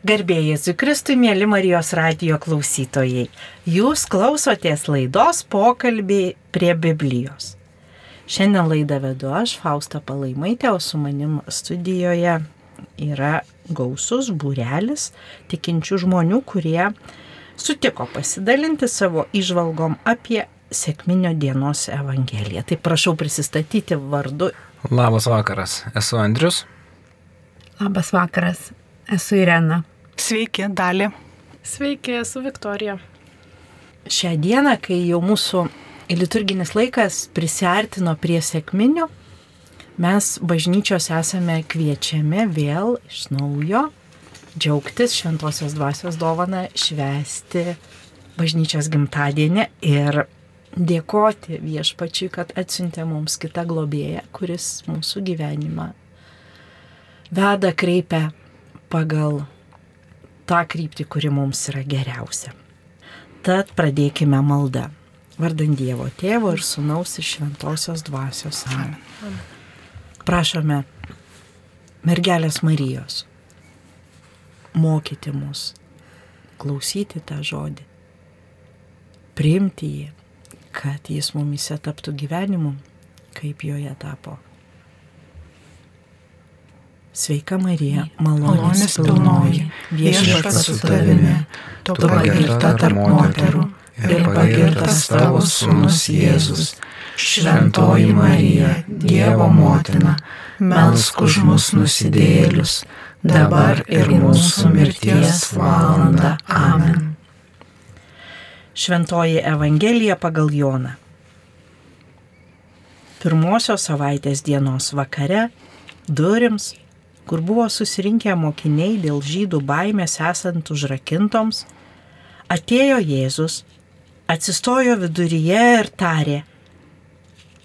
Garbėjai Zikristui, mėly Marijos radijo klausytojai. Jūs klausotės laidos pokalbiai prie Biblijos. Šiandien laidą vedu aš, Fausta Palaimaitė, o su manim studijoje yra gausus būrelis tikinčių žmonių, kurie sutiko pasidalinti savo išvalgom apie sėkminio dienos evangeliją. Tai prašau prisistatyti vardu. Labas vakaras, esu Andrius. Labas vakaras, esu Irena. Sveiki, Dali. Sveiki, esu Viktorija. Šią dieną, kai jau mūsų liturginis laikas prisartino prie sėkminių, mes bažnyčios esame kviečiami vėl iš naujo džiaugtis šventosios dvasios dovana, švesti bažnyčios gimtadienį ir dėkoti viešpačiui, kad atsiuntė mums kitą globėją, kuris mūsų gyvenimą veda, kreipia pagal tą kryptį, kuri mums yra geriausia. Tad pradėkime maldą. Vardant Dievo Tėvo ir Sūnaus ir Šventosios Dvasios. Amen. Prašome mergelės Marijos mokyti mus, klausyti tą žodį, priimti jį, kad jis mumise taptų gyvenimu, kaip joje tapo. Sveika Marija, malonės pilnoji, viešpats su tavimi, tu pagirta tarp moterų ir pagirtas tavo sūnus Jėzus. Šventoji Marija, Dievo motina, melsk už mus nusidėlius, dabar ir mūsų mirties valanda. Amen. Šventoji Evangelija pagal Joną. Pirmosios savaitės dienos vakare durims kur buvo susirinkę mokiniai dėl žydų baimės esant užrakintoms, atėjo Jėzus, atsistojo viduryje ir tarė,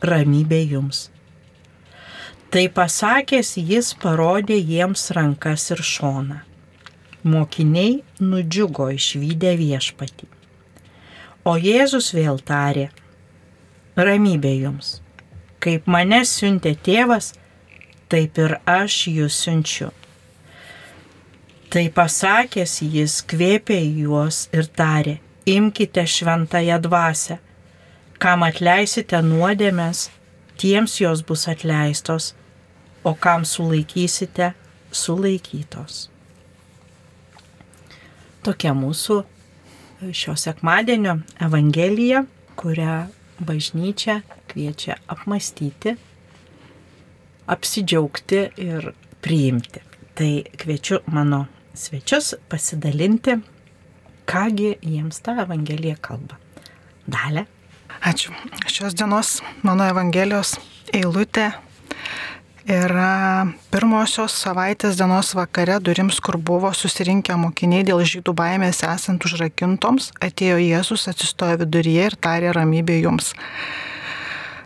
ramybė jums. Tai pasakęs jis parodė jiems rankas ir šoną. Mokiniai nudžiugo išvykę viešpatį. O Jėzus vėl tarė, ramybė jums. Kaip mane siuntė tėvas, taip ir aš jūs siunčiu. Tai pasakęs jis kvėpė juos ir tarė, imkite šventąją dvasę, kam atleisite nuodėmės, tiems jos bus atleistos, o kam sulaikysite, sulaikytos. Tokia mūsų šio sekmadienio evangelija, kurią bažnyčia kviečia apmastyti apsidžiaugti ir priimti. Tai kviečiu mano svečius pasidalinti, kągi jiems ta Evangelija kalba. Dalė. Ačiū. Šios dienos mano Evangelijos eilutė yra pirmosios savaitės dienos vakare durims, kur buvo susirinkę mokiniai dėl žydų baimės esant užrakintoms, atėjo Jėzus, atsistojo viduryje ir tarė ramybė jums.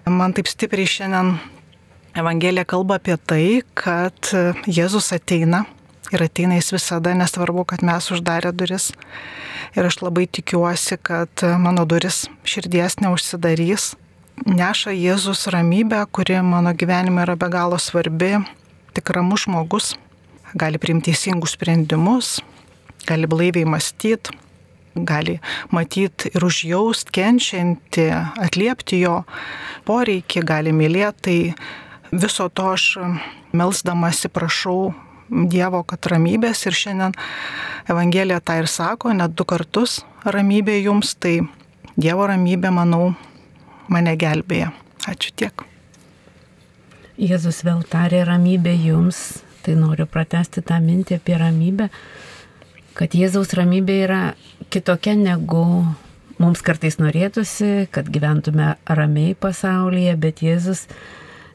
Man taip stipriai šiandien Evangelija kalba apie tai, kad Jėzus ateina ir ateina jis visada, nesvarbu, kad mes uždarę duris. Ir aš labai tikiuosi, kad mano duris širdies neužsidarys. Neša Jėzus ramybę, kuri mano gyvenime yra be galo svarbi. Tik ramus žmogus gali priimti teisingus sprendimus, gali blaiviai mąstyti, gali matyti ir užjaust, kenčianti, atliepti jo poreikį, gali mylėti. Tai Viso to aš melsdamasi prašau Dievo, kad ramybės ir šiandien Evangelija tą ir sako, net du kartus ramybė jums, tai Dievo ramybė, manau, mane gelbėja. Ačiū tiek. Jėzus vėl tarė ramybė jums, tai noriu pratesti tą mintį apie ramybę, kad Jėzaus ramybė yra kitokia negu mums kartais norėtųsi, kad gyventume ramiai pasaulyje, bet Jėzus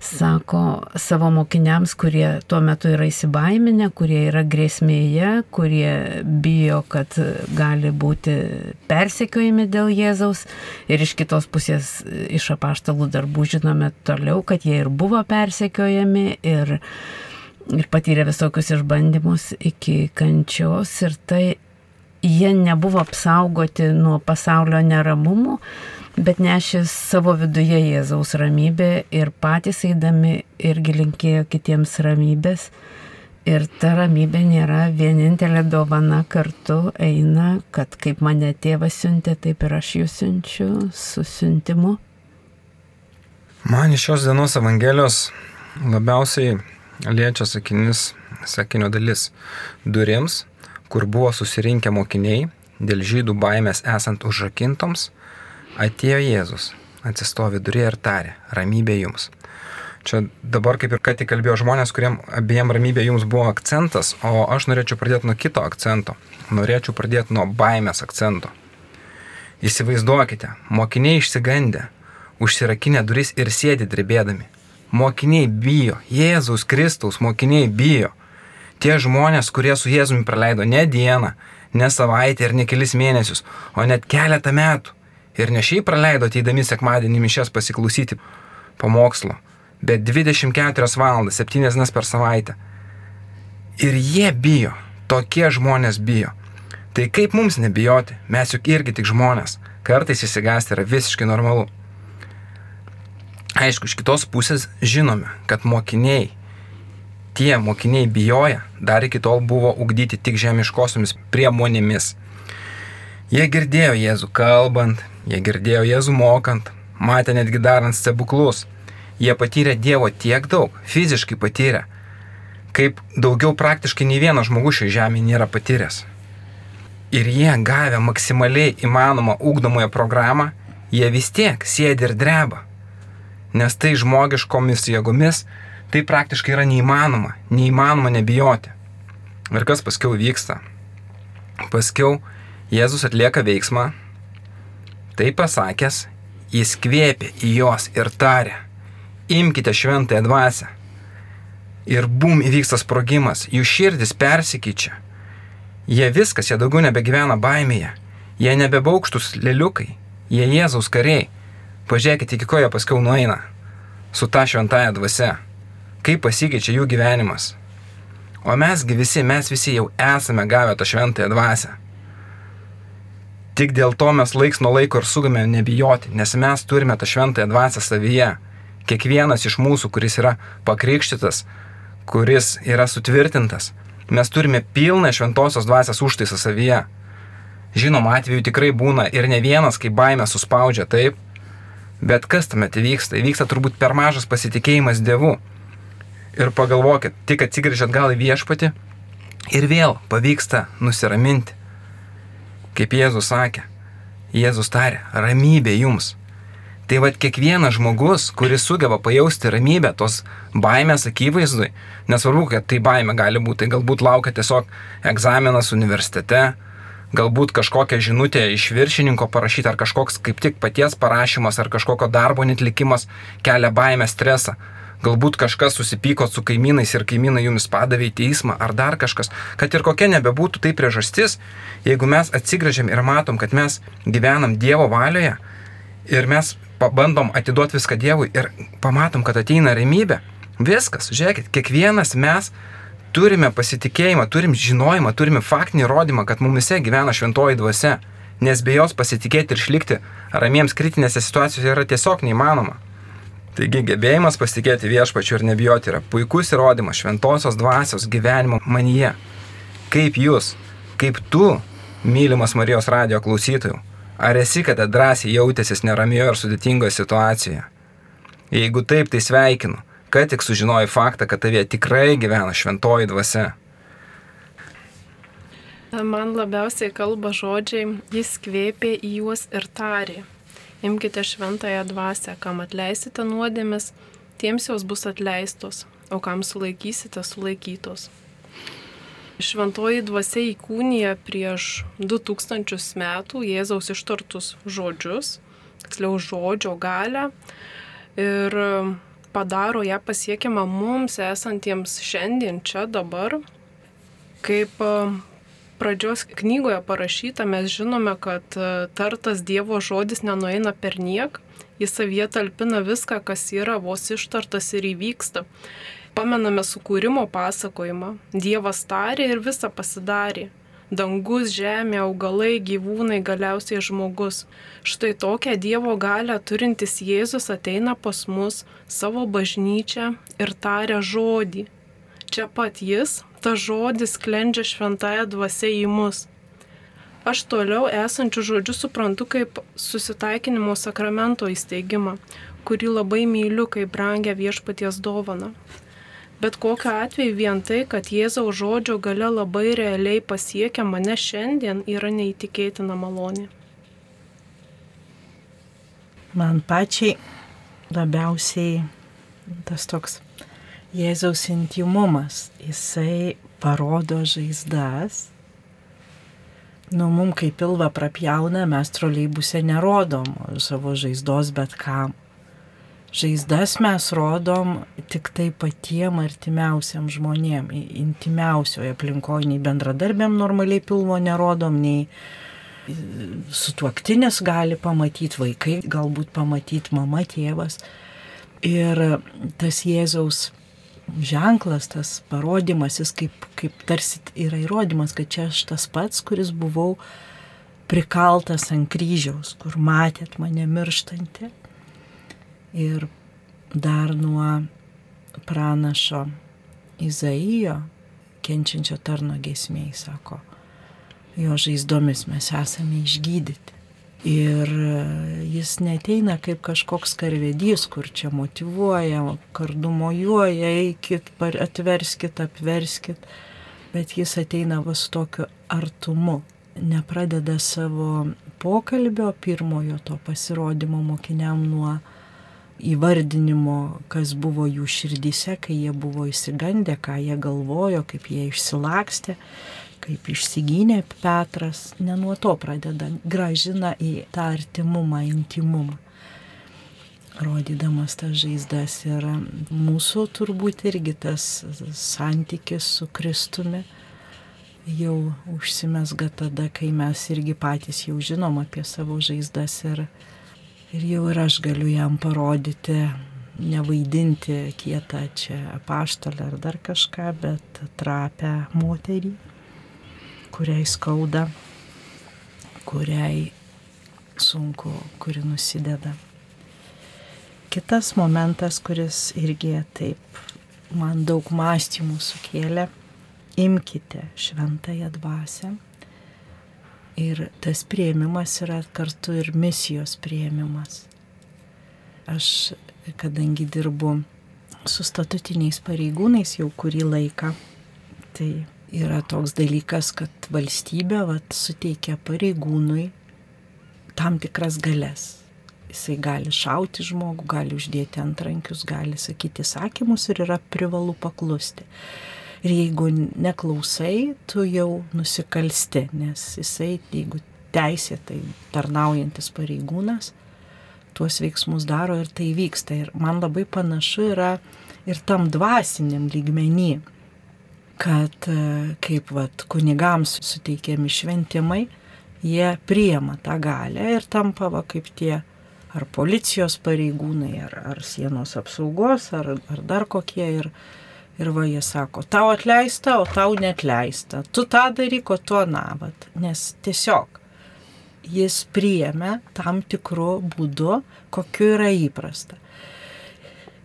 sako savo mokiniams, kurie tuo metu yra įsibaiminę, kurie yra grėsmėje, kurie bijo, kad gali būti persekiojami dėl Jėzaus. Ir iš kitos pusės, iš apaštalų darbų žinome toliau, kad jie ir buvo persekiojami ir, ir patyrė visokius išbandymus iki kančios. Ir tai jie nebuvo apsaugoti nuo pasaulio neramumų, bet nešė savo viduje Jėzaus ramybę ir patys eidami irgi linkėjo kitiems ramybės. Ir ta ramybė nėra vienintelė dovana kartu eina, kad kaip mane tėvas siuntė, taip ir aš jūs siunčiu su siuntimu. Man iš šios dienos Evangelijos labiausiai liečia sakinys, sakinio dalis durims, kur buvo susirinkę mokiniai, dėl žydų baimės esant užrakintoms, atėjo Jėzus, atsistovi durė ir tarė, ramybė jums. Čia dabar kaip ir ką tik kalbėjo žmonės, kuriem abiem ramybė jums buvo akcentas, o aš norėčiau pradėti nuo kito akcento. Norėčiau pradėti nuo baimės akcento. Įsivaizduokite, mokiniai išsigandę, užsirakinę duris ir sėdi drebėdami. Mokiniai bijo, Jėzaus Kristaus mokiniai bijo. Tie žmonės, kurie su Jėzumi praleido ne dieną, ne savaitę ir ne kelis mėnesius, o net keletą metų. Ir ne šiaip praleido ateidami sekmadienį mišes pasiklausyti pamokslo, bet 24 valandas, 7 dienas per savaitę. Ir jie bijo, tokie žmonės bijo. Tai kaip mums nebijoti, mes juk irgi tik žmonės, kartais įsigasti yra visiškai normalu. Aišku, iš kitos pusės žinome, kad mokiniai, tie mokiniai bijoja, dar iki tol buvo ugdyti tik žemiškosiomis priemonėmis. Jie girdėjo Jėzų kalbant, jie girdėjo Jėzų mokant, matė netgi darant stebuklus jie patyrė Dievo tiek daug, fiziškai patyrė, kaip daugiau praktiškai nei vienas žmogus šioje žemėje nėra patyręs. Ir jie gavę maksimaliai įmanomą ugdomąją programą, jie vis tiek sėdi ir dreba. Nes tai žmogiškomis jėgomis tai praktiškai yra neįmanoma, neįmanoma nebijoti. Ir kas paskiau vyksta? Paskiau Jėzus atlieka veiksmą, tai pasakęs, jis kvėpė į juos ir tarė, imkite šventąją dvasę. Ir bum įvyksta sprogimas, jų širdis persikeičia. Jie viskas, jie daugiau nebegyvena baimėje. Jie nebebaukštus lėliukai, jie Jėzaus kariai. Pažiūrėkite, iki ko jie paskiau nueina su ta šventąją dvasia. Kaip pasikeičia jų gyvenimas. O mesgi visi, mes visi jau esame gavę tą šventąją dvasę. Tik dėl to mes laiks nuo laiko ir sugame nebijoti, nes mes turime tą šventąją dvasę savyje kiekvienas iš mūsų, kuris yra pakrikštytas, kuris yra sutvirtintas, mes turime pilną šventosios dvasios užtaisą savyje. Žinoma, atveju tikrai būna ir ne vienas, kai baimė suspaudžia taip, bet kas tuomet įvyksta? Įvyksta turbūt per mažas pasitikėjimas Dievu. Ir pagalvokit, tik atsigrįžat gal į viešpatį ir vėl pavyksta nusiraminti. Kaip Jėzus sakė, Jėzus tarė, ramybė jums. Tai vad kiekvienas žmogus, kuris sugeba pajausti ramybę tos baimės akivaizdui, nesvarbu, kad tai baimė gali būti, tai galbūt laukia tiesiog egzaminas universitete, galbūt kažkokia žinutė iš viršininko parašyta, ar kažkoks kaip tik paties parašymas, ar kažkokio darbo netlikimas kelia baimę, stresą. Galbūt kažkas susipyko su kaimynais ir kaimynai jumis padavė į teismą, ar dar kažkas. Kad ir kokia nebebūtų tai priežastis, jeigu mes atsigrėžiam ir matom, kad mes gyvenam Dievo valioje ir mes pabandom atiduoti viską Dievui ir pamatom, kad ateina ramybė, viskas, žiūrėkit, kiekvienas mes turime pasitikėjimą, turim žinojimą, turime faktinį įrodymą, kad mumise gyvena šventoji dvasia, nes be jos pasitikėti ir išlikti ramiems kritinėse situacijose yra tiesiog neįmanoma. Taigi gebėjimas pasitikėti viešpačiu ir nebijoti yra puikus įrodymas šventosios dvasios gyvenimo manyje. Kaip jūs, kaip tu, mylimas Marijos radio klausytojų, Ar esi kada drąsiai jautėsis neramioje ir sudėtingoje situacijoje? Jeigu taip, tai sveikinu, kad tik sužinojai faktą, kad tavie tikrai gyvena šventoji dvasia. Man labiausiai kalba žodžiai, jis kvėpė į juos ir tarė. Imkite šventąją dvasę, kam atleisite nuodėmis, tiems jos bus atleistos, o kam sulaikysite, sulaikytos. Šventoji dvasia įkūnija prieš 2000 metų Jėzaus ištartus žodžius, tiksliau žodžio galę ir padaro ją pasiekiamą mums esantiems šiandien čia dabar. Kaip pradžios knygoje parašyta, mes žinome, kad e, tartas Dievo žodis nenueina per niek, jis savyje talpina viską, kas yra vos ištartas ir įvyksta pamename sukūrimo pasakojimą. Dievas tarė ir visa pasidarė. Dangus, žemė, augalai, gyvūnai, galiausiai žmogus. Štai tokią Dievo galę turintis Jėzus ateina pas mus savo bažnyčią ir taria žodį. Čia pat jis, ta žodis sklendžia šventąją dvasę į mus. Aš toliau esančių žodžių suprantu kaip susitaikinimo sakramento įsteigimą, kurį labai myliu kaip brangę viešpaties dovaną. Bet kokiu atveju vien tai, kad Jėzaus žodžio gale labai realiai pasiekia mane šiandien, yra neįtikėtina malonė. Man pačiai labiausiai tas toks Jėzaus intimumas, jisai parodo žaizdas. Nu, mum kai pilvą prapjauna, mes troleibuse nerodom savo žaizdos bet kam. Žaizdas mes rodom tik tai patiem artimiausiam žmonėm, intimiausioje aplinkoje, nei bendradarbėm normaliai pilvo nerodom, nei sutuoktinis gali pamatyti, vaikai galbūt pamatyti, mama, tėvas. Ir tas Jėzaus ženklas, tas parodimas, jis kaip, kaip tarsi yra įrodymas, kad čia aš tas pats, kuris buvau prikaltas ant kryžiaus, kur matėt mane mirštantį. Ir dar nuo pranašo Izaijo, kenčiančio tarno gesmiai, sako, jo žaizdomis mes esame išgydyti. Ir jis neteina kaip kažkoks karvedys, kur čia motivuoja, kardumojuoja, eikit, atverskit, apverskit, bet jis ateina vas tokiu artumu. Nepradeda savo pokalbio pirmojo to pasirodymo mokiniam nuo įvardinimo, kas buvo jų širdyse, kai jie buvo įsigandę, ką jie galvojo, kaip jie išsilakstė, kaip išsigynė Petras, ne nuo to pradeda, gražina į tą artimumą, intimumą. Rodydamas tas žaizdas ir mūsų turbūt irgi tas santykis su Kristumi jau užsimesga tada, kai mes irgi patys jau žinom apie savo žaizdas ir, ir jau ir aš galiu jam parodyti, nevaidinti kietą čia apaštalę ar dar kažką, bet trapę moterį kuriai skauda, kuriai sunku, kuri nusideda. Kitas momentas, kuris irgi taip man daug mąstymų sukėlė, imkite šventąją dvasę. Ir tas prieimimas yra kartu ir misijos prieimimas. Aš, kadangi dirbu su statutiniais pareigūnais jau kurį laiką, tai yra toks dalykas, kad valstybė vat, suteikia pareigūnui tam tikras galės. Jisai gali šauti žmogų, gali uždėti antrankius, gali sakyti sakymus ir yra privalu paklusti. Ir jeigu neklausai, tu jau nusikalsti, nes jisai, jeigu teisėtai tarnaujantis pareigūnas, tuos veiksmus daro ir tai vyksta. Ir man labai panašu yra ir tam dvasiniam lygmenį kad e, kaip vat, kunigams suteikiami šventimai, jie priema tą galę ir tampa va, kaip tie ar policijos pareigūnai, ar, ar sienos apsaugos, ar, ar dar kokie. Ir, ir va jie sako, tau atleista, o tau netleista. Tu tą daryk, o tu anavat. Nes tiesiog jis priėmė tam tikrų būdų, kokiu yra įprasta.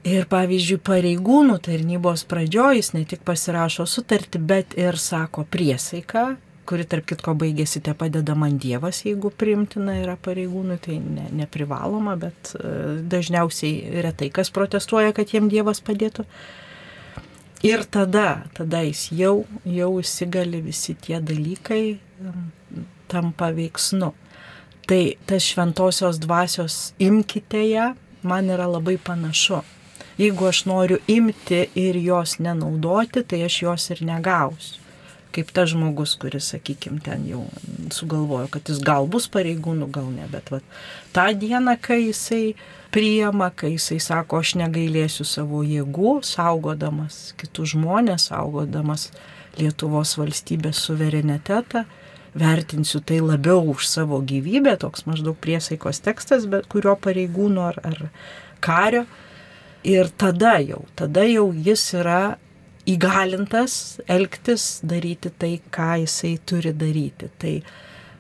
Ir pavyzdžiui, pareigūnų tarnybos pradžioje jis ne tik pasirašo sutartį, bet ir sako priesaiką, kuri tarp kitko baigėsi te padeda man Dievas, jeigu primtina yra pareigūnui, tai ne, neprivaloma, bet e, dažniausiai retai kas protestuoja, kad jiem Dievas padėtų. Ir tada, tada jis jau, jau įsigali visi tie dalykai, tampa veiksnu. Tai tas šventosios dvasios imkite ją, man yra labai panašu. Jeigu aš noriu imti ir jos nenaudoti, tai aš jos ir negausiu. Kaip tas žmogus, kuris, sakykime, ten jau sugalvojo, kad jis gal bus pareigūnų, gal ne, bet vat, tą dieną, kai jisai priema, kai jisai sako, aš negailėsiu savo jėgų, saugodamas kitus žmonės, saugodamas Lietuvos valstybės suverenitetą, vertinsiu tai labiau už savo gyvybę, toks maždaug priesaikos tekstas, bet kurio pareigūno ar, ar kario, Ir tada jau, tada jau jis yra įgalintas elgtis, daryti tai, ką jisai turi daryti. Tai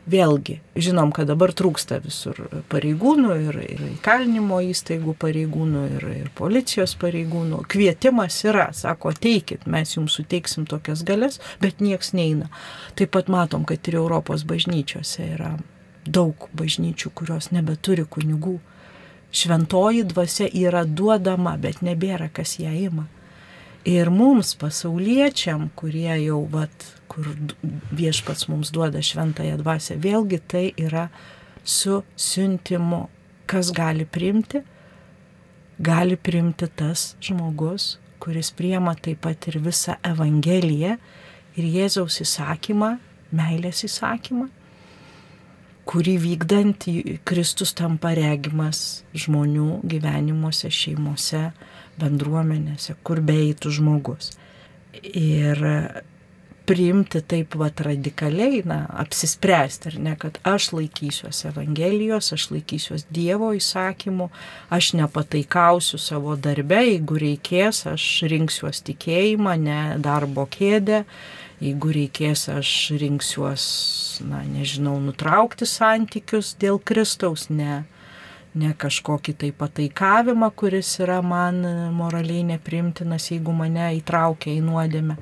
Vėlgi, žinom, kad dabar trūksta visur pareigūnų ir, ir įkalinimo įstaigų pareigūnų ir, ir policijos pareigūnų. Kvietimas yra, sako, teikit, mes jums suteiksim tokias galės, bet nieks neina. Taip pat matom, kad ir Europos bažnyčiose yra daug bažnyčių, kurios nebeturi kunigų. Šventoji dvasia yra duodama, bet nebėra kas ją ima. Ir mums, pasauliečiam, kurie jau, vat, kur viešpats mums duoda šventąją dvasę, vėlgi tai yra su siuntimu. Kas gali priimti? Gali priimti tas žmogus, kuris priema taip pat ir visą Evangeliją ir Jėzaus įsakymą, meilės įsakymą, kurį vykdant Kristus tampa regimas žmonių gyvenimuose, šeimose, bendruomenėse, kur beeitų žmogus. Ir priimti taip vat radikaliai, na, apsispręsti, ar ne, kad aš laikysiuosi Evangelijos, aš laikysiuosi Dievo įsakymų, aš nepataikausiu savo darbę, jeigu reikės, aš rinksiuosi tikėjimą, ne darbo kėdę, jeigu reikės, aš rinksiuos, na, nežinau, nutraukti santykius dėl Kristaus, ne ne kažkokį tai pataikavimą, kuris yra man moraliai neprimtinas, jeigu mane įtraukia į nuodėmę.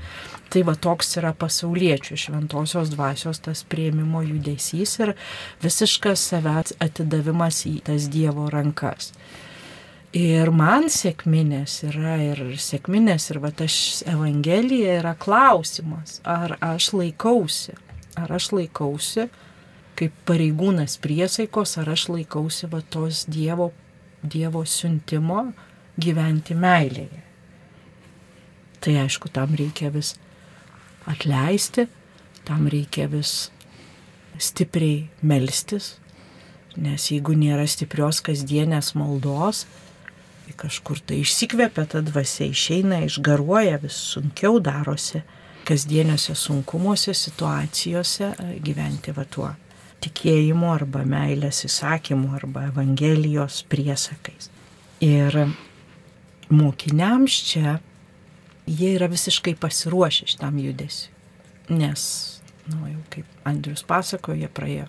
Tai va toks yra pasauliečių šventosios dvasios tas prieimimo judesys ir visiškas savęs atidavimas į tas Dievo rankas. Ir man sėkminės yra ir sėkminės ir va tas Evangelija yra klausimas, ar aš laikausi, ar aš laikausi kaip pareigūnas priesaikos, ar aš laikausi va tos Dievo, dievo siuntimo gyventi meilėje. Tai aišku, tam reikia vis atleisti, tam reikia vis stipriai melstis, nes jeigu nėra stiprios kasdienės maldos, kažkur tai išsikvėpia ta dvasia, išeina, išgaruoja, vis sunkiau darosi kasdieniuose sunkumuose, situacijose gyventi va tuo tikėjimu arba meilės įsakymu arba Evangelijos priesakais. Ir mokiniams čia jie yra visiškai pasiruošę šitam judesiu. Nes, na, nu, jau kaip Andrius pasakojo, jie praėjo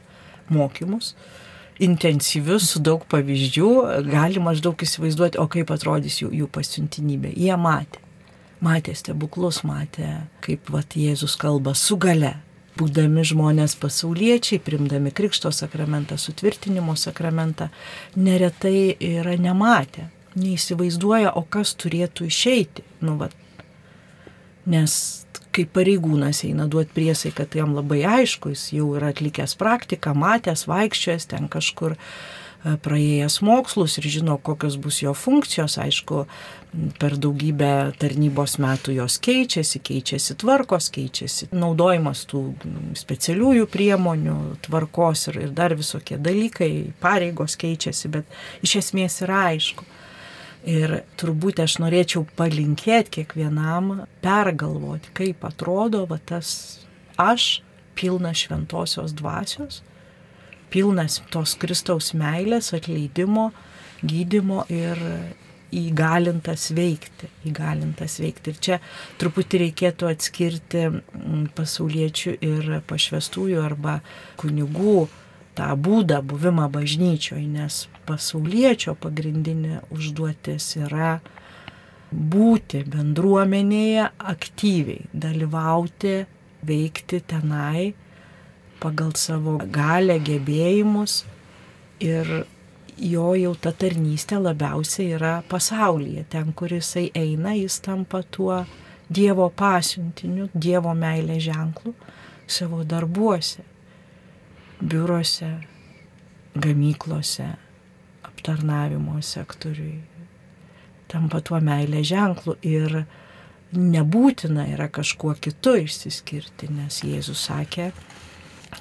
mokymus, intensyvius, su daug pavyzdžių, gali maždaug įsivaizduoti, o kaip atrodys jų, jų pasiuntinybė. Jie matė. Matė stebuklus, matė, kaip vat, Jėzus kalba su gale, būdami žmonės pasauliečiai, primdami Krikšto sakramentą, sutvirtinimo sakramentą, neretai yra nematę, neįsivaizduoja, o kas turėtų išeiti. Nu, va, nes kai pareigūnas eina duoti priesaiką, tai jam labai aišku, jis jau yra atlikęs praktiką, matęs, vaikščiojęs ten kažkur E, praėjęs mokslus ir žino, kokios bus jo funkcijos, aišku, per daugybę tarnybos metų jos keičiasi, keičiasi tvarkos, keičiasi naudojimas tų specialiųjų priemonių, tvarkos ir, ir dar visokie dalykai, pareigos keičiasi, bet iš esmės yra aišku. Ir turbūt aš norėčiau palinkėti kiekvienam pergalvoti, kaip atrodo va, tas aš pilnas šventosios dvasios pilnas tos Kristaus meilės, atleidimo, gydimo ir įgalintas veikti, įgalintas veikti. Ir čia truputį reikėtų atskirti mm, pasauliečių ir pašvestųjų arba kunigų tą būdą buvimą bažnyčioje, nes pasauliečio pagrindinė užduotis yra būti bendruomenėje aktyviai, dalyvauti, veikti tenai pagal savo galę, gebėjimus ir jo jau ta tarnystė labiausiai yra pasaulyje. Ten, kur jisai eina, jis tampa tuo Dievo pasiuntiniu, Dievo meilė ženklu savo darbuose, biurose, gamyklose, aptarnavimo sektoriui. Tampa tuo meilė ženklu ir nebūtina yra kažkuo kitu išsiskirti, nes Jėzus sakė,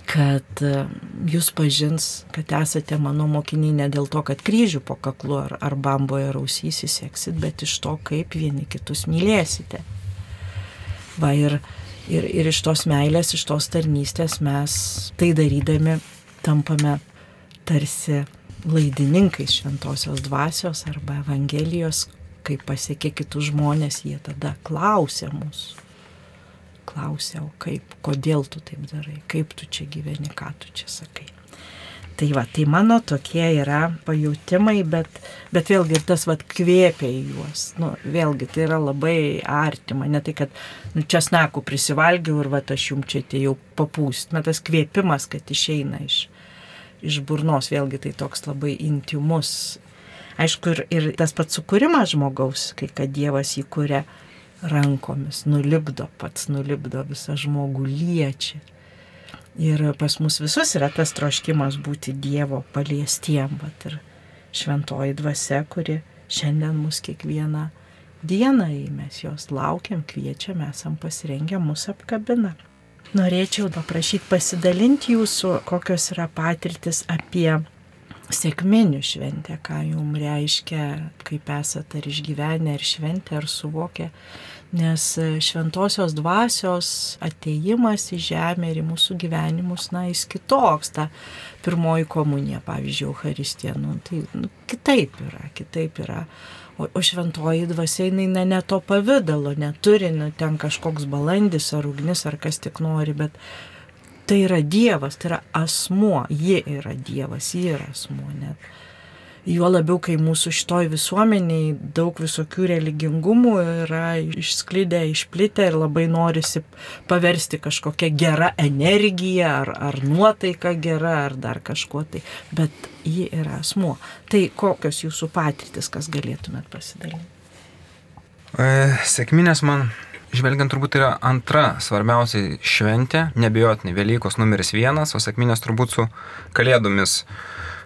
kad e, jūs pažins, kad esate mano mokiniai ne dėl to, kad kryžių po kaklu ar, ar bamboje rausys įsieksit, bet iš to, kaip vieni kitus mylėsite. Va ir, ir, ir iš tos meilės, iš tos tarnystės mes tai darydami tampame tarsi laidininkais šventosios dvasios arba Evangelijos, kai pasiekia kitus žmonės, jie tada klausia mūsų. klausia, o kaip, kodėl tu taip darai, kaip tu čia gyveni, ką tu čia sakai. Tai va, tai mano tokie yra pajūtimai, bet, bet vėlgi ir tas va kvėpia į juos. Nu, vėlgi tai yra labai artima, ne tai, kad nu, čia snakų prisivalgiau ir va, aš jums čia atėjau papūst. Na, tas kvėpimas, kad išeina iš, iš burnos, vėlgi tai toks labai intimus. Aišku, ir, ir tas pats sukūrimas žmogaus, kai kad Dievas įkūrė rankomis, nulipdo pats, nulipdo visą žmogų liečia Ir pas mus visus yra tas troškimas būti Dievo paliestiem. Vat, ir šventoji dvasia, kuri šiandien mus kiekvieną dieną, mes jos laukiam, kviečiam, esam pasirengę, mus apkabina. Norėčiau paprašyti pasidalinti jūsų, kokios yra patirtis apie sėkminių šventę, ką jums reiškia, kaip esate ar išgyvenę, ar šventę, ar suvokę nes šventosios dvasios ateimas į žemę ir į mūsų gyvenimus, na, jis kitoks, ta pirmoji komunija, pavyzdžiui, Euharistija, nu, tai nu, kitaip yra, kitaip yra. O, o šventoji dvasia, jinai ne, ne to pavydalo, neturi, nu, ten kažkoks balandis ar ugnis ar kas tik nori, bet tai yra Dievas, tai yra asmuo, ji yra Dievas, ji yra asmuo net. Juo labiau, kai mūsų šitoj visuomeniai daug visokių religingumų yra išsklidę, išplitę ir labai norisi paversti kažkokią gerą energiją ar, ar nuotaiką gerą ar dar kažkuo tai. Bet ji yra asmuo. Tai kokios jūsų patirtis, kas galėtumėt pasidalinti? E, Sėkminės man žvelgiant turbūt yra antra svarbiausia šventė, nebejotinai Velykos numeris vienas, o sėkminės turbūt su Kalėdomis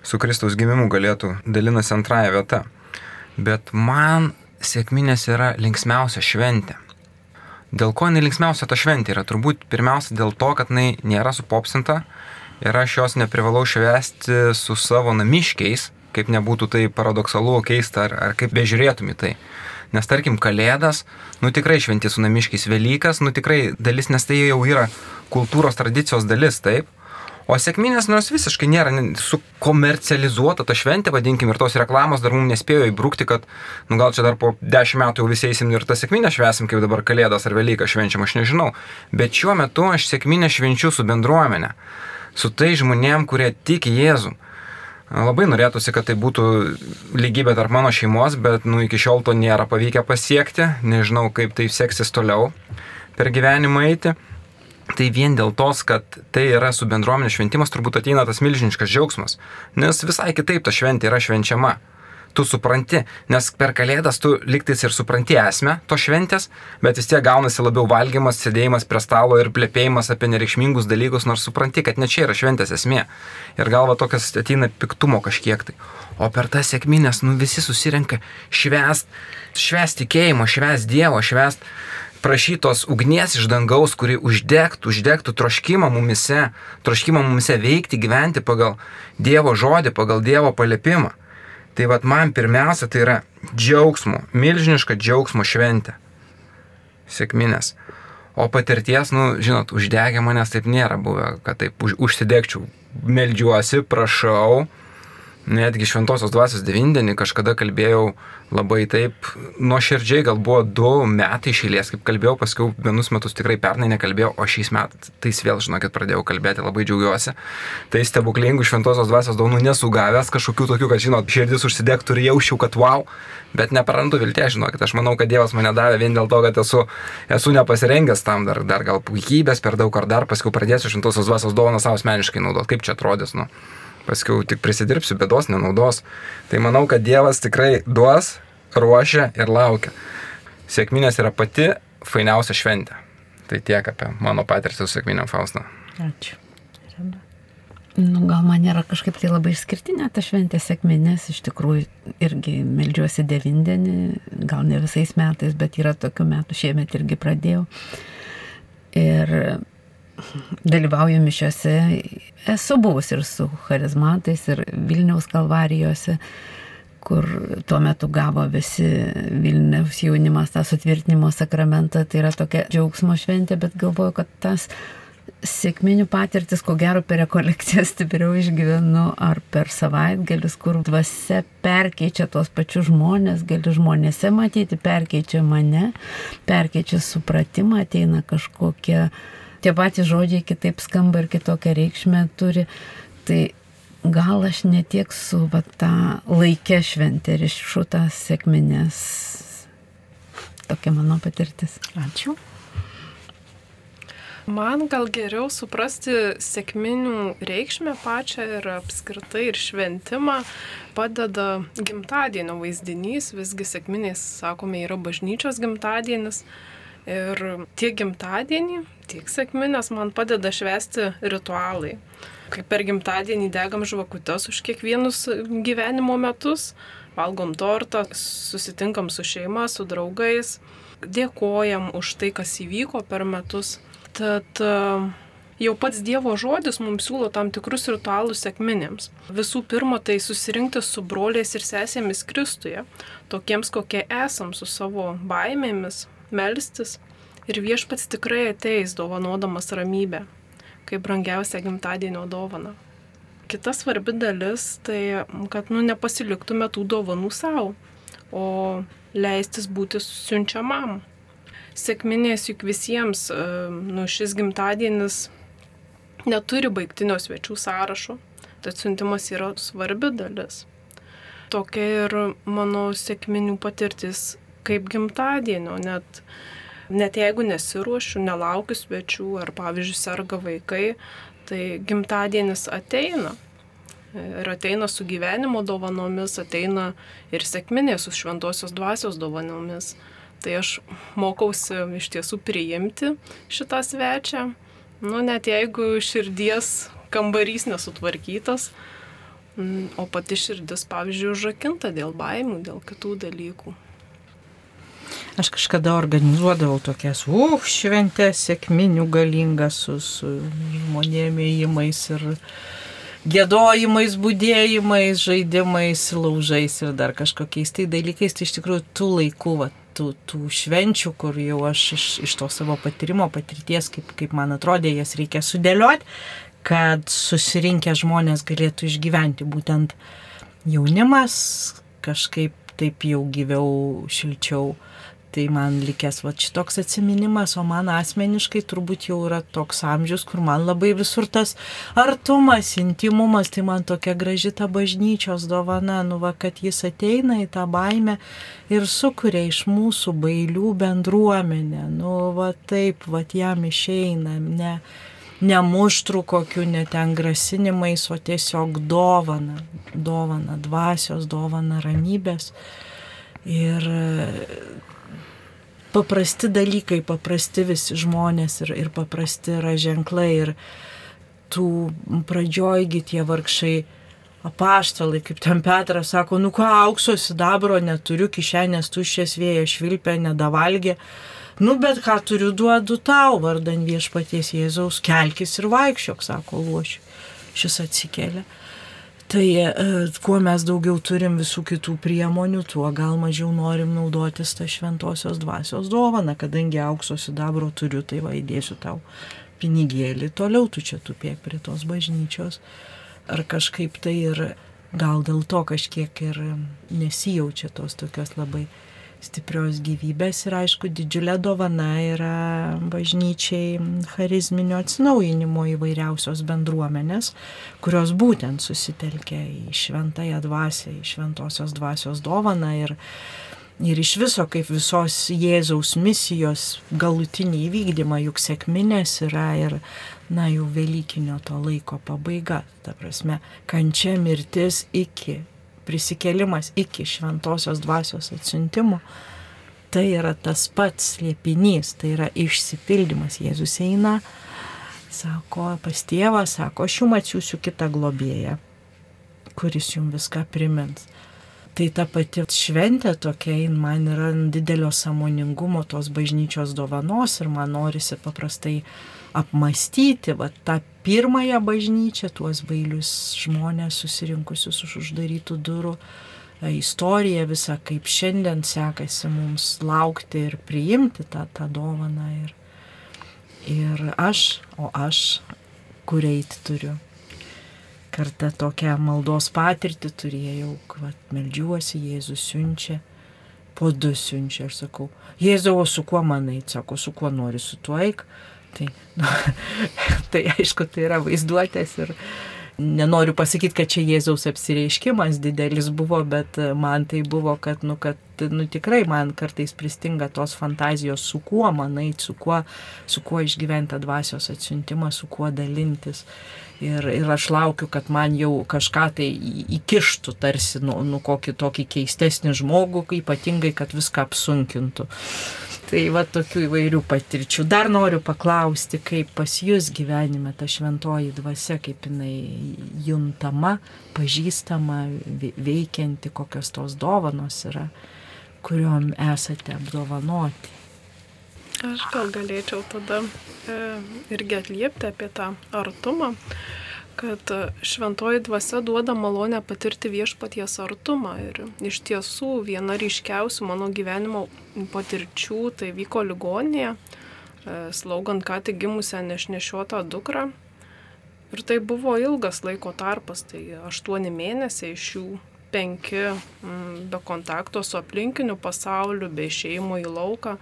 su Kristaus gimimu galėtų dalinasi antrąją vietą. Bet man sėkminės yra linksmiausia šventė. Dėl ko jinai linksmiausia ta šventė yra? Turbūt pirmiausia dėl to, kad jinai nėra supopsinta ir aš jos neprivalau švesti su savo namiškiais, kaip nebūtų tai paradoksalu, keista ar, ar kaip bežiūrėtum į tai. Nes tarkim, Kalėdas, nu tikrai šventi su namiškiais Velykas, nu tikrai dalis, nes tai jau yra kultūros tradicijos dalis, taip. O sėkminės nors visiškai nėra sukomercializuota ta šventė, vadinkim, ir tos reklamos dar mums nespėjo įbrukti, kad, nu gal čia dar po dešimt metų visi eisim ir tą sėkminę švesim, kaip dabar Kalėdas ar Velyką švenčiam, aš nežinau. Bet šiuo metu aš sėkminę švenčiu su bendruomenė, su tai žmonėm, kurie tiki Jėzum. Labai norėtųsi, kad tai būtų lygybė tarp mano šeimos, bet nu, iki šiol to nėra pavykę pasiekti. Nežinau, kaip tai seksis toliau per gyvenimą eiti. Tai vien dėl tos, kad tai yra su bendruomenė šventimas, turbūt ateina tas milžiniškas džiaugsmas. Nes visai kitaip ta šventė yra švenčiama. Tu supranti, nes per kalėdas tu liktais ir supranti esmę to šventės, bet vis tiek gaunasi labiau valgymas, sėdėjimas prie stalo ir plėpėjimas apie nereikšmingus dalykus, nors supranti, kad ne čia yra šventės esmė. Ir galva tokias ateina piktumo kažkiek tai. O per tas sėkminės, nu visi susirenka švest, švest tikėjimo, švest Dievo, švest prašytos ugnies iš dangaus, kuri uždegtų, uždegtų troškimą mumise, troškimą mumise veikti, gyventi pagal Dievo žodį, pagal Dievo palėpimą. Tai vad man pirmiausia tai yra džiaugsmo, milžiniška džiaugsmo šventė. Sėkminės. O patirties, nu, žinot, uždegę manęs taip nėra buvę, kad taip už, užsidegčiau. Meldžiuosi, prašau, netgi šventosios dvasios devindienį kažkada kalbėjau labai taip nuoširdžiai, gal buvo du metai išėlės, kaip kalbėjau, paskui vienus metus tikrai pernai nekalbėjau, o šiais metais vėl, žinokit, pradėjau kalbėti, labai džiaugiuosi. Tai stebuklingų šventosios dvasios daunų nesugavęs, kažkokių tokių, kad, žinot, širdis užsidegtų ir jausčiau, kad wow, bet neprarandu vilties, žinokit, aš manau, kad Dievas mane davė vien dėl to, kad esu, esu nepasirengęs tam dar, dar gal puikybės per daug ar dar, paskui pradėsiu šventosios dvasios dovaną savo asmeniškai naudoti, kaip čia atrodys, nu paskui tik prisidirbsiu, bėdos nenaudos. Tai manau, kad Dievas tikrai duos, ruošia ir laukia. Sėkminės yra pati fainiausia šventė. Tai tiek apie mano patirtį su sėkminėm Faustą. Ačiū. Nu, gal man nėra kažkaip tai labai išskirtinė ta šventė sėkminės, iš tikrųjų irgi melžiuosi devindienį, gal ne visais metais, bet yra tokių metų, šiemet irgi pradėjau. Ir dalyvauju mišiuose, esu buvus ir su charizmatais, ir Vilniaus kalvarijose, kur tuo metu gavo visi Vilniaus jaunimas tą sutvirtinimo sakramentą, tai yra tokia džiaugsmo šventė, bet galvoju, kad tas sėkminių patirtis, ko gero per rekolekcijas stipriau išgyvenu, ar per savaitgalius, kur dvasia perkeičia tos pačius žmonės, gali žmonėse matyti, perkeičia mane, perkeičia supratimą, ateina kažkokie, tie patys žodžiai kitaip skamba ir kitokią reikšmę turi. Tai gal aš netiek su va, tą laikę šventę ir išu tas sėkminės. Tokia mano patirtis. Ačiū. Man gal geriau suprasti sėkminių reikšmę pačią ir apskritai ir šventimą padeda gimtadienio vaizdinys, visgi sėkminiais, sakome, yra bažnyčios gimtadienis. Ir tiek gimtadienį, tiek sėkminės man padeda švesti ritualai. Kaip per gimtadienį degam žvakutes už kiekvienus gyvenimo metus, valgom tortą, susitinkam su šeima, su draugais, dėkojam už tai, kas įvyko per metus Tad e, jau pats Dievo žodis mums siūlo tam tikrus ritualus sėkminėms. Visų pirma, tai susirinkti su broliais ir sesėmis Kristuje, tokiems kokie esam su savo baimėmis, melstis ir viešpats tikrai ateis dovanodamas ramybę, kaip brangiausia gimtadienio dovana. Kita svarbi dalis tai, kad nu, nepasiliktume tų dovanų savo, o leistis būti siunčiamam sėkminės juk visiems, e, nu, šis gimtadienis neturi baigtinio svečių sąrašo, tad siuntimas yra svarbi dalis. Tokia ir mano sėkminių patirtis kaip gimtadienio, net, net jeigu nesiruošiu, nelaukiu svečių ar pavyzdžiui serga vaikai, tai gimtadienis ateina. Ir ateina su gyvenimo dovanomis, ateina ir sėkminė su šventosios dvasios dovanomis. Tai aš mokausi iš tiesų priimti šitą svečią, nu net jeigu širdies kambarys nesutvarkytas, mm, o pati širdis, pavyzdžiui, užrakinta dėl baimių, dėl kitų dalykų. Aš kažkada organizuodavau tokias, uh, šventės, sėkminių galingas su, su žmonėmis įėjimais ir gėdojimais, būdėjimais, žaidimais, laužais ir dar kažkokiais tai dalykais. Tai iš tikrųjų tų laikų, va, tų, tų švenčių, kur jau aš iš, iš to savo patyrimo, patirties, kaip, kaip man atrodė, jas reikia sudėlioti, kad susirinkę žmonės galėtų išgyventi būtent jaunimas, kažkaip taip jau gyviau, šilčiau Tai man likęs va šitoks atsiminimas, o man asmeniškai turbūt jau yra toks amžius, kur man labai visur tas artumas, intimumas, tai man tokia graži ta bažnyčios dovana, nu va, kad jis ateina į tą baimę ir sukuria iš mūsų bailių bendruomenę. Nu va taip, va jam išeina, ne, ne muštrų kokių, ne ten grasinimais, o tiesiog dovana, dovana dvasios, dovana ramybės. Ir paprasti dalykai, paprasti visi žmonės ir, ir paprasti yra ženklai ir tų pradžiojgi tie vargšai apaštalai, kaip ten Petras sako, nu ką, aukso sidabro neturiu, kišenės tuščias vėjas švilpė, nedavalgė. Nu, bet ką turiu duodu tau, vardan viešpaties Jėzaus, kelkis ir vaikščiok, sako luošiu. Šis atsikėlė. Tai e, kuo mes daugiau turim visų kitų priemonių, tuo gal mažiau norim naudotis tą šventosios dvasios dovaną, kadangi aukso sidabro turiu, tai va įdėsiu tau pinigėlį, toliau tu čia tupėk prie tos bažnyčios. Ar kažkaip tai ir gal dėl to kažkiek ir nesijaučia tos tokios labai stiprios gyvybės ir aišku didžiulė dovana yra bažnyčiai charizminio atsinaujinimo įvairiausios bendruomenės, kurios būtent susitelkia į šventąją dvasę, į šventosios dvasios dovaną ir, ir iš viso kaip visos Jėzaus misijos galutinį įvykdymą, juk sėkminės yra ir na, jau Velykinio to laiko pabaiga, ta prasme, kančia mirtis iki prisikėlimas iki šventosios dvasios atsiuntimo, tai yra tas pats liepinys, tai yra išsipildymas. Jėzus eina, sako pas tėvą, sako, aš jums atsiųsiu kitą globėją, kuris jums viską primins. Tai ta pati šventė tokia, man yra didelio samoningumo tos bažnyčios dovanos ir man norisi paprastai apmastyti va, tą pirmąją bažnyčią, tuos bailius žmonės susirinkusius už uždarytų durų, e, istoriją visą, kaip šiandien sekasi mums laukti ir priimti tą, tą dovaną. Ir, Ir aš, o aš, kur eiti turiu. Kartą tokią maldos patirtį turėjau, kad melžiuosi, Jėzus siunčia, po du siunčia, aš sakau, Jėzau, su kuo man eiti, sako, su kuo nori, su tuo eik. Tai, nu, tai aišku, tai yra vaizduotės ir nenoriu pasakyti, kad čia Jėzaus apsireiškimas didelis buvo, bet man tai buvo, kad, nu, kad nu, tikrai man kartais pristinga tos fantazijos, su kuo man eiti, su kuo, su kuo išgyventi dvasios atsiuntimą, su kuo dalintis. Ir, ir aš laukiu, kad man jau kažką tai įkištų, tarsi, nu, nu kokį tokį keistesnį žmogų, ypatingai, kad viską apsunkintų. Tai va tokių įvairių patirčių. Dar noriu paklausti, kaip pas jūs gyvenime ta šventoji dvasia, kaip jinai juntama, pažįstama, veikianti, kokios tos dovanos yra kuriuom esate apdovanoti. Aš gal galėčiau tada e, irgi atliepti apie tą artumą, kad šventoji dvasia duoda malonę patirti viešpaties artumą. Ir iš tiesų viena ryškiausių mano gyvenimo patirčių tai vyko ligonėje, e, slaugant ką tik gimusią nešnešiotą dukrą. Ir tai buvo ilgas laiko tarpas, tai aštuoni mėnesiai iš jų penki mm, be kontakto su aplinkiniu pasauliu, be išėjimo į lauką,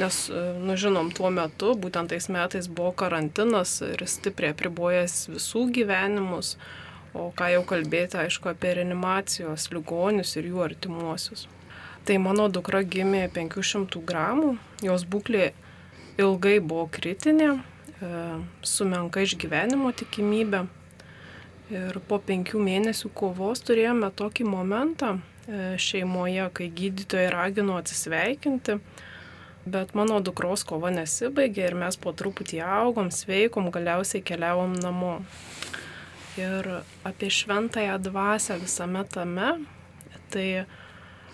nes, e, nu žinom, tuo metu, būtent tais metais buvo karantinas ir stipriai apribojęs visų gyvenimus, o ką jau kalbėti, aišku, apie reanimacijos ligonius ir jų artimuosius. Tai mano dukra gimė 500 gramų, jos būklė ilgai buvo kritinė, e, su menka išgyvenimo tikimybė. Ir po penkių mėnesių kovos turėjome tokį momentą e, šeimoje, kai gydytojai ragino atsisveikinti, bet mano dukros kova nesibaigė ir mes po truputį augom, sveikom, galiausiai keliavom namo. Ir apie šventąją dvasę visame tame, tai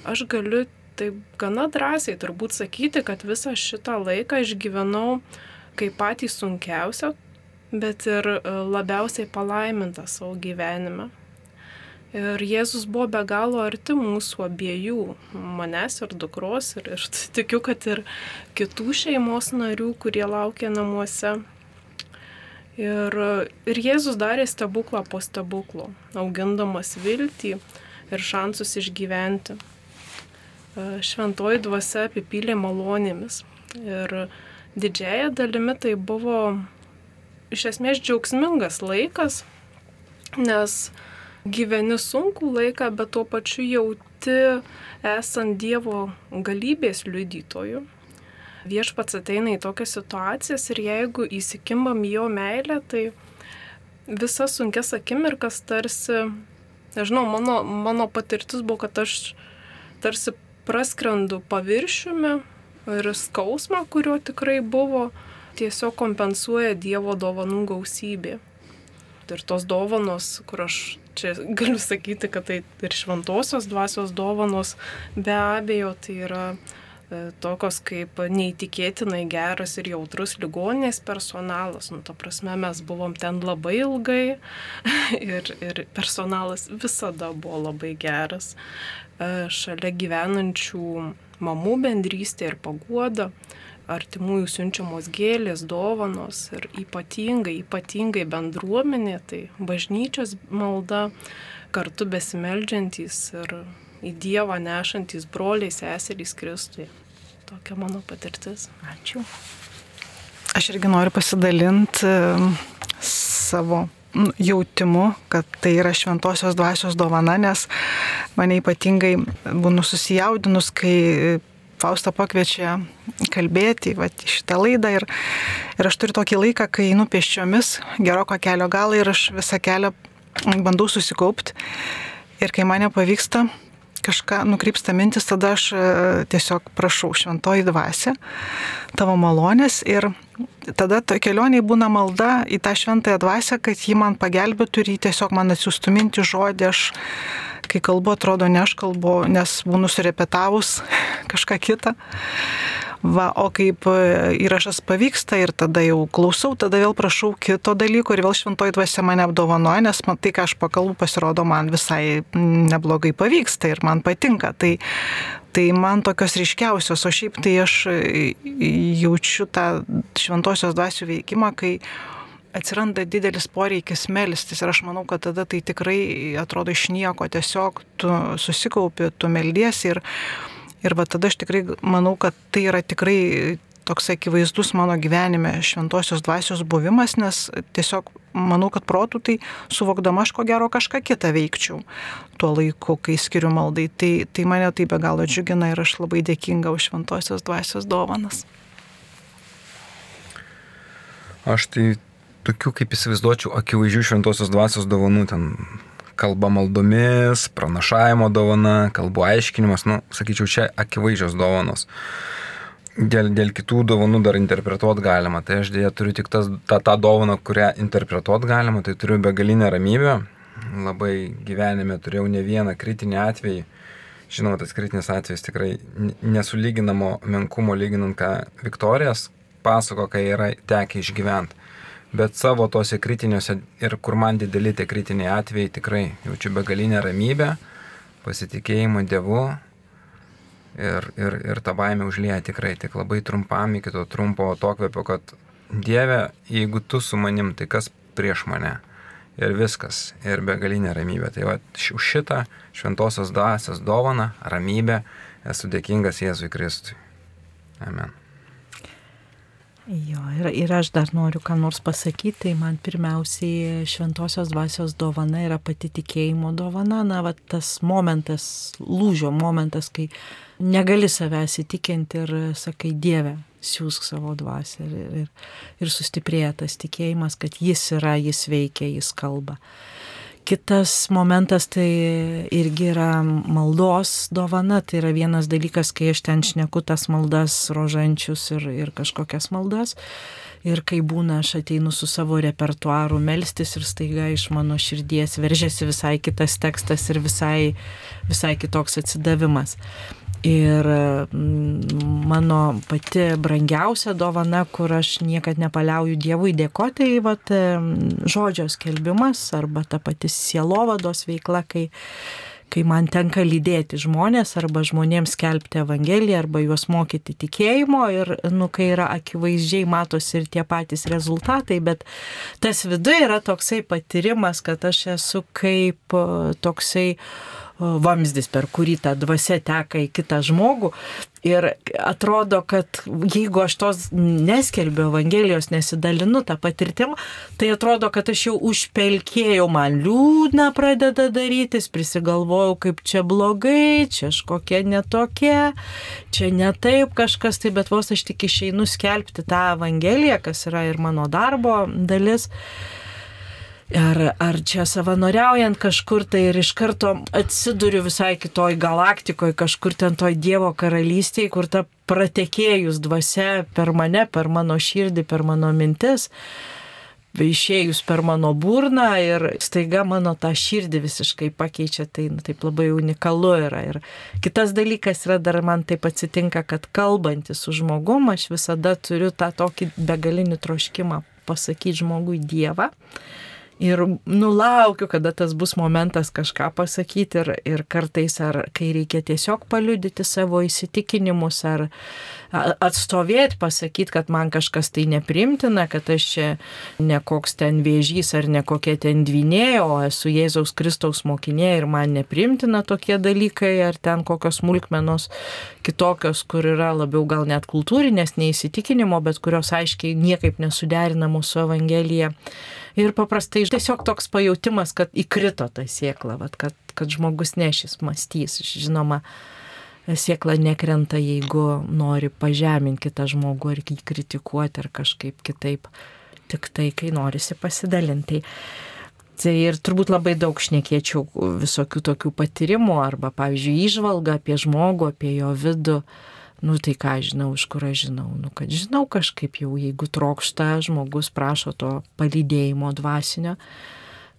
aš galiu taip gana drąsiai turbūt sakyti, kad visą šitą laiką išgyvenau kaip patį sunkiausią bet ir e, labiausiai palaiminta savo gyvenime. Ir Jėzus buvo be galo arti mūsų abiejų, manęs ir dukros, ir, ir tikiu, kad ir kitų šeimos narių, kurie laukia namuose. Ir, ir Jėzus darė stebuklą po stebuklo, augindamas viltį ir šansus išgyventi. E, šventoji dvasia apipylė malonėmis. Ir didžiaja dalimi tai buvo iš esmės džiaugsmingas laikas, nes gyveni sunkų laiką, bet tuo pačiu jauti esant Dievo galybės liudytojų. Viešpats ateina į tokias situacijas ir jeigu įsikimbam jo meilę, tai visas sunkes akimirkas tarsi, nežinau, mano, mano patirtis buvo, kad aš tarsi praskrendu paviršiumi ir skausmą, kurio tikrai buvo, tiesiog kompensuoja Dievo dovanų gausybė. Ir tos dovanos, kur aš čia galiu sakyti, kad tai ir šventosios dvasios dovanos, be abejo, tai yra e, tokios kaip neįtikėtinai geras ir jautrus ligoninės personalas. Nu, ta prasme, mes buvom ten labai ilgai ir, ir personalas visada buvo labai geras. E, šalia gyvenančių mamų bendrystė ir paguoda artimųjų siunčiamos gėlės, dovanos ir ypatingai, ypatingai bendruomenė, tai bažnyčios malda, kartu besimeldžiantys ir į Dievą nešantis broliai, seserys Kristui. Tokia mano patirtis. Ačiū. Aš irgi noriu pasidalinti savo nu, jautimu, kad tai yra šventosios dvasios dovana, nes mane ypatingai būnu susijaudinus, kai Fausta pakviečia kalbėti va, šitą laidą ir, ir aš turiu tokį laiką, kai einu pėsčiomis geroko kelio galą ir aš visą kelią bandau susikaupti ir kai man nepavyksta kažką nukrypsta mintis, tada aš e, tiesiog prašau šventoji dvasia, tavo malonės ir tada to kelioniai būna malda į tą šventąją dvasę, kad ji man pagelbėtų ir ji tiesiog man atsiųstų mintį žodį, aš kai kalbu, atrodo, ne aš kalbu, nes būnu surepetavus kažką kitą. Va, o kaip e, įrašas pavyksta ir tada jau klausau, tada vėl prašau kito dalyko ir vėl šventoji dvasia mane apdovanoja, nes man tai, ką aš pakalbu, pasirodo, man visai neblogai pavyksta ir man patinka. Tai Tai man tokios ryškiausios, o šiaip tai aš jaučiu tą šventosios dvasių veikimą, kai atsiranda didelis poreikis melstis ir aš manau, kad tada tai tikrai atrodo iš nieko, tiesiog tu susikaupi, tu meldiesi ir, ir va tada aš tikrai manau, kad tai yra tikrai toks akivaizdus mano gyvenime šventosios dvasios buvimas, nes tiesiog manau, kad protų tai suvokdama aš ko gero kažką kitą veikčiau tuo laiku, kai skiriu maldai. Tai, tai mane tai be galo džiugina ir aš labai dėkinga už šventosios dvasios dovanas. Aš tai tokių, kaip įsivaizduočiau, akivaizdžių šventosios dvasios dovanų ten kalba maldomis, pranašavimo dovana, kalbų aiškinimas, nu, sakyčiau, čia akivaizdžios dovanos. Dėl, dėl kitų dovanų dar interpretuot galima. Tai aš dėja turiu tik tas, tą, tą dovaną, kurią interpretuot galima, tai turiu begalinę ramybę. Labai gyvenime turėjau ne vieną kritinį atvejį. Žinoma, tas kritinis atvejis tikrai nesulyginamo menkumo lyginant, ką Viktorijas pasako, kai yra tekę išgyventi. Bet savo tose kritiniuose ir kur man dideli tie kritiniai atvejai tikrai jaučiu begalinę ramybę, pasitikėjimą Dievu ir, ir, ir tą baimę užlieja tikrai tik labai trumpam iki to trumpo atokvėpio, kad Dieve, jeigu tu su manim, tai kas prieš mane? Ir viskas, ir begalinė ramybė. Tai va, už šitą šventosios dvasios dovaną, ramybę, esu dėkingas Jėzui Kristui. Amen. Jo, ir, ir aš dar noriu ką nors pasakyti, tai man pirmiausiai šventosios dvasios dovana yra pati tikėjimo dovana, na, va, tas momentas, lūžio momentas, kai negali savęs įtikinti ir sakai Dieve, siūsk savo dvasę ir, ir, ir sustiprėja tas tikėjimas, kad jis yra, jis veikia, jis kalba. Kitas momentas tai irgi yra maldos dovana, tai yra vienas dalykas, kai aš ten šneku tas maldas, rožančius ir, ir kažkokias maldas. Ir kai būna, aš ateinu su savo repertuaru melstis ir staiga iš mano širdies veržiasi visai kitas tekstas ir visai, visai kitoks atsidavimas. Ir mm, mano pati brangiausia dovana, kur aš niekad nepaliauju Dievui dėkoti, tai vat, žodžio skelbimas arba ta pati sielovados veikla, kai, kai man tenka lydėti žmonės arba žmonėms skelbti Evangeliją arba juos mokyti tikėjimo. Ir, nu, kai yra akivaizdžiai matosi ir tie patys rezultatai, bet tas viduje yra toksai patyrimas, kad aš esu kaip toksai vamzdis, per kurį ta dvasia teka į kitą žmogų. Ir atrodo, kad jeigu aš tos neskelbiu Evangelijos, nesidalinu tą patirtimą, tai atrodo, kad aš jau užpelkėjau, man liūdna pradeda darytis, prisigalvojau, kaip čia blogai, čia aš kokia netokia, čia ne taip kažkas, tai bet vos aš tik išeinu skelbti tą Evangeliją, kas yra ir mano darbo dalis ar, ar čia savanoriaujant kažkur tai ir iš karto atsiduriu visai kitoj galaktikoje, kažkur ten toj Dievo karalystėje, kur ta pratekėjus dvasia per mane, per mano širdį, per mano mintis išėjus per mano burną ir staiga mano tą širdį visiškai pakeičia, tai nu, taip labai unikalu yra. Ir kitas dalykas yra dar man taip atsitinka, kad kalbantis su žmogum aš visada turiu tą tokį begalinį troškimą pasakyti žmogui Dievą ir nulaukiu, kada tas bus momentas kažką pasakyti ir, ir kartais ar kai reikia tiesiog paliudyti savo įsitikinimus ar atstovėti, pasakyti, kad man kažkas tai neprimtina, kad aš čia ne koks ten vėžys ar ne kokia ten dvinė, o esu Jėzaus Kristaus mokinė ir man neprimtina tokie dalykai ar ten kokios smulkmenos kitokios, kur yra labiau gal net kultūrinės neįsitikinimo, bet kurios aiškiai niekaip nesuderinamos su Evangelija. Ir paprastai tiesiog toks pajūtimas, kad įkrito ta siekla, vat, kad, kad žmogus nešis, mąstys. Žinoma, siekla nekrenta, jeigu nori pažeminti kitą žmogų ar jį kritikuoti ar kažkaip kitaip. Tik tai, kai norisi pasidalinti. Tai ir turbūt labai daug šnekėčiau visokių tokių patyrimų arba, pavyzdžiui, išvalga apie žmogų, apie jo vidų. Nu tai ką žinau, iš kur aš žinau, nu kad žinau kažkaip jau, jeigu trokšta, žmogus prašo to palydėjimo dvasinio,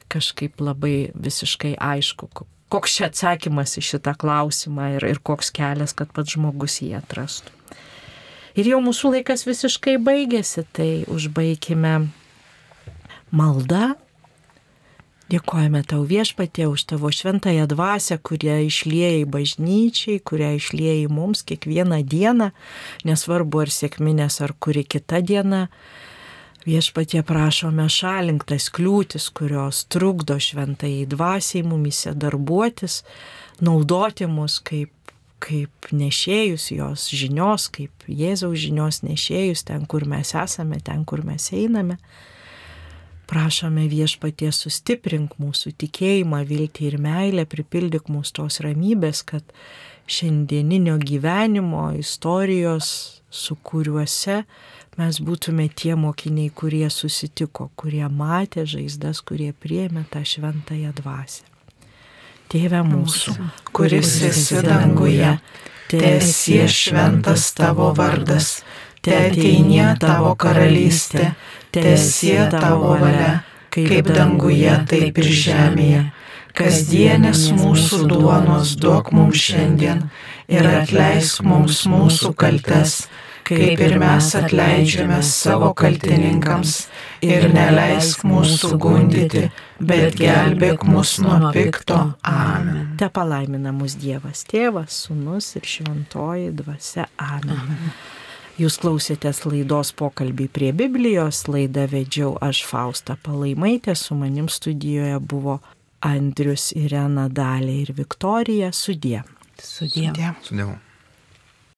kažkaip labai visiškai aišku, koks čia atsakymas į šitą klausimą ir, ir koks kelias, kad pats žmogus jį atrastų. Ir jau mūsų laikas visiškai baigėsi, tai užbaigime maldą Dėkojame tau viešpatė už tavo šventąją dvasę, kurią išlieji bažnyčiai, kurią išlieji mums kiekvieną dieną, nesvarbu ar sėkminės ar kuri kita diena. Viešpatie prašome šalinktas kliūtis, kurios trukdo šventai dvasiai mumise darbuotis, naudoti mus kaip, kaip nešėjus jos žinios, kaip Jėzaus žinios nešėjus ten, kur mes esame, ten, kur mes einame. Prašome viešpatie sustiprink mūsų tikėjimą, viltį ir meilę, pripildyk mūsų tos ramybės, kad šiandieninio gyvenimo istorijos, su kuriuose mes būtume tie mokiniai, kurie susitiko, kurie matė žaizdas, kurie priemė tą šventąją dvasę. Tėve mūsų, kuris esi danguje, tiesie šventas tavo vardas, te ateinie tavo karalystė tiesie tavo valia, kaip danguje, taip ir žemėje. Kasdienės mūsų duonos duok mums šiandien ir atleisk mums mūsų kaltes, kaip ir mes atleidžiame savo kaltininkams ir neleisk mūsų gundyti, bet gelbėk mus nuo pikto. Amen. Te palaimina mus Dievas, Tėvas, Sūnus ir Šventoji Dvasia. Amen. Amen. Jūs klausėtės laidos pokalbį prie Biblijos, laidą vedžiau aš Faustą Palaimaitę, su manim studijoje buvo Andrius, Irena, Dalė ir Viktorija. Sudie. Sudie. Sudie. Sudėjau.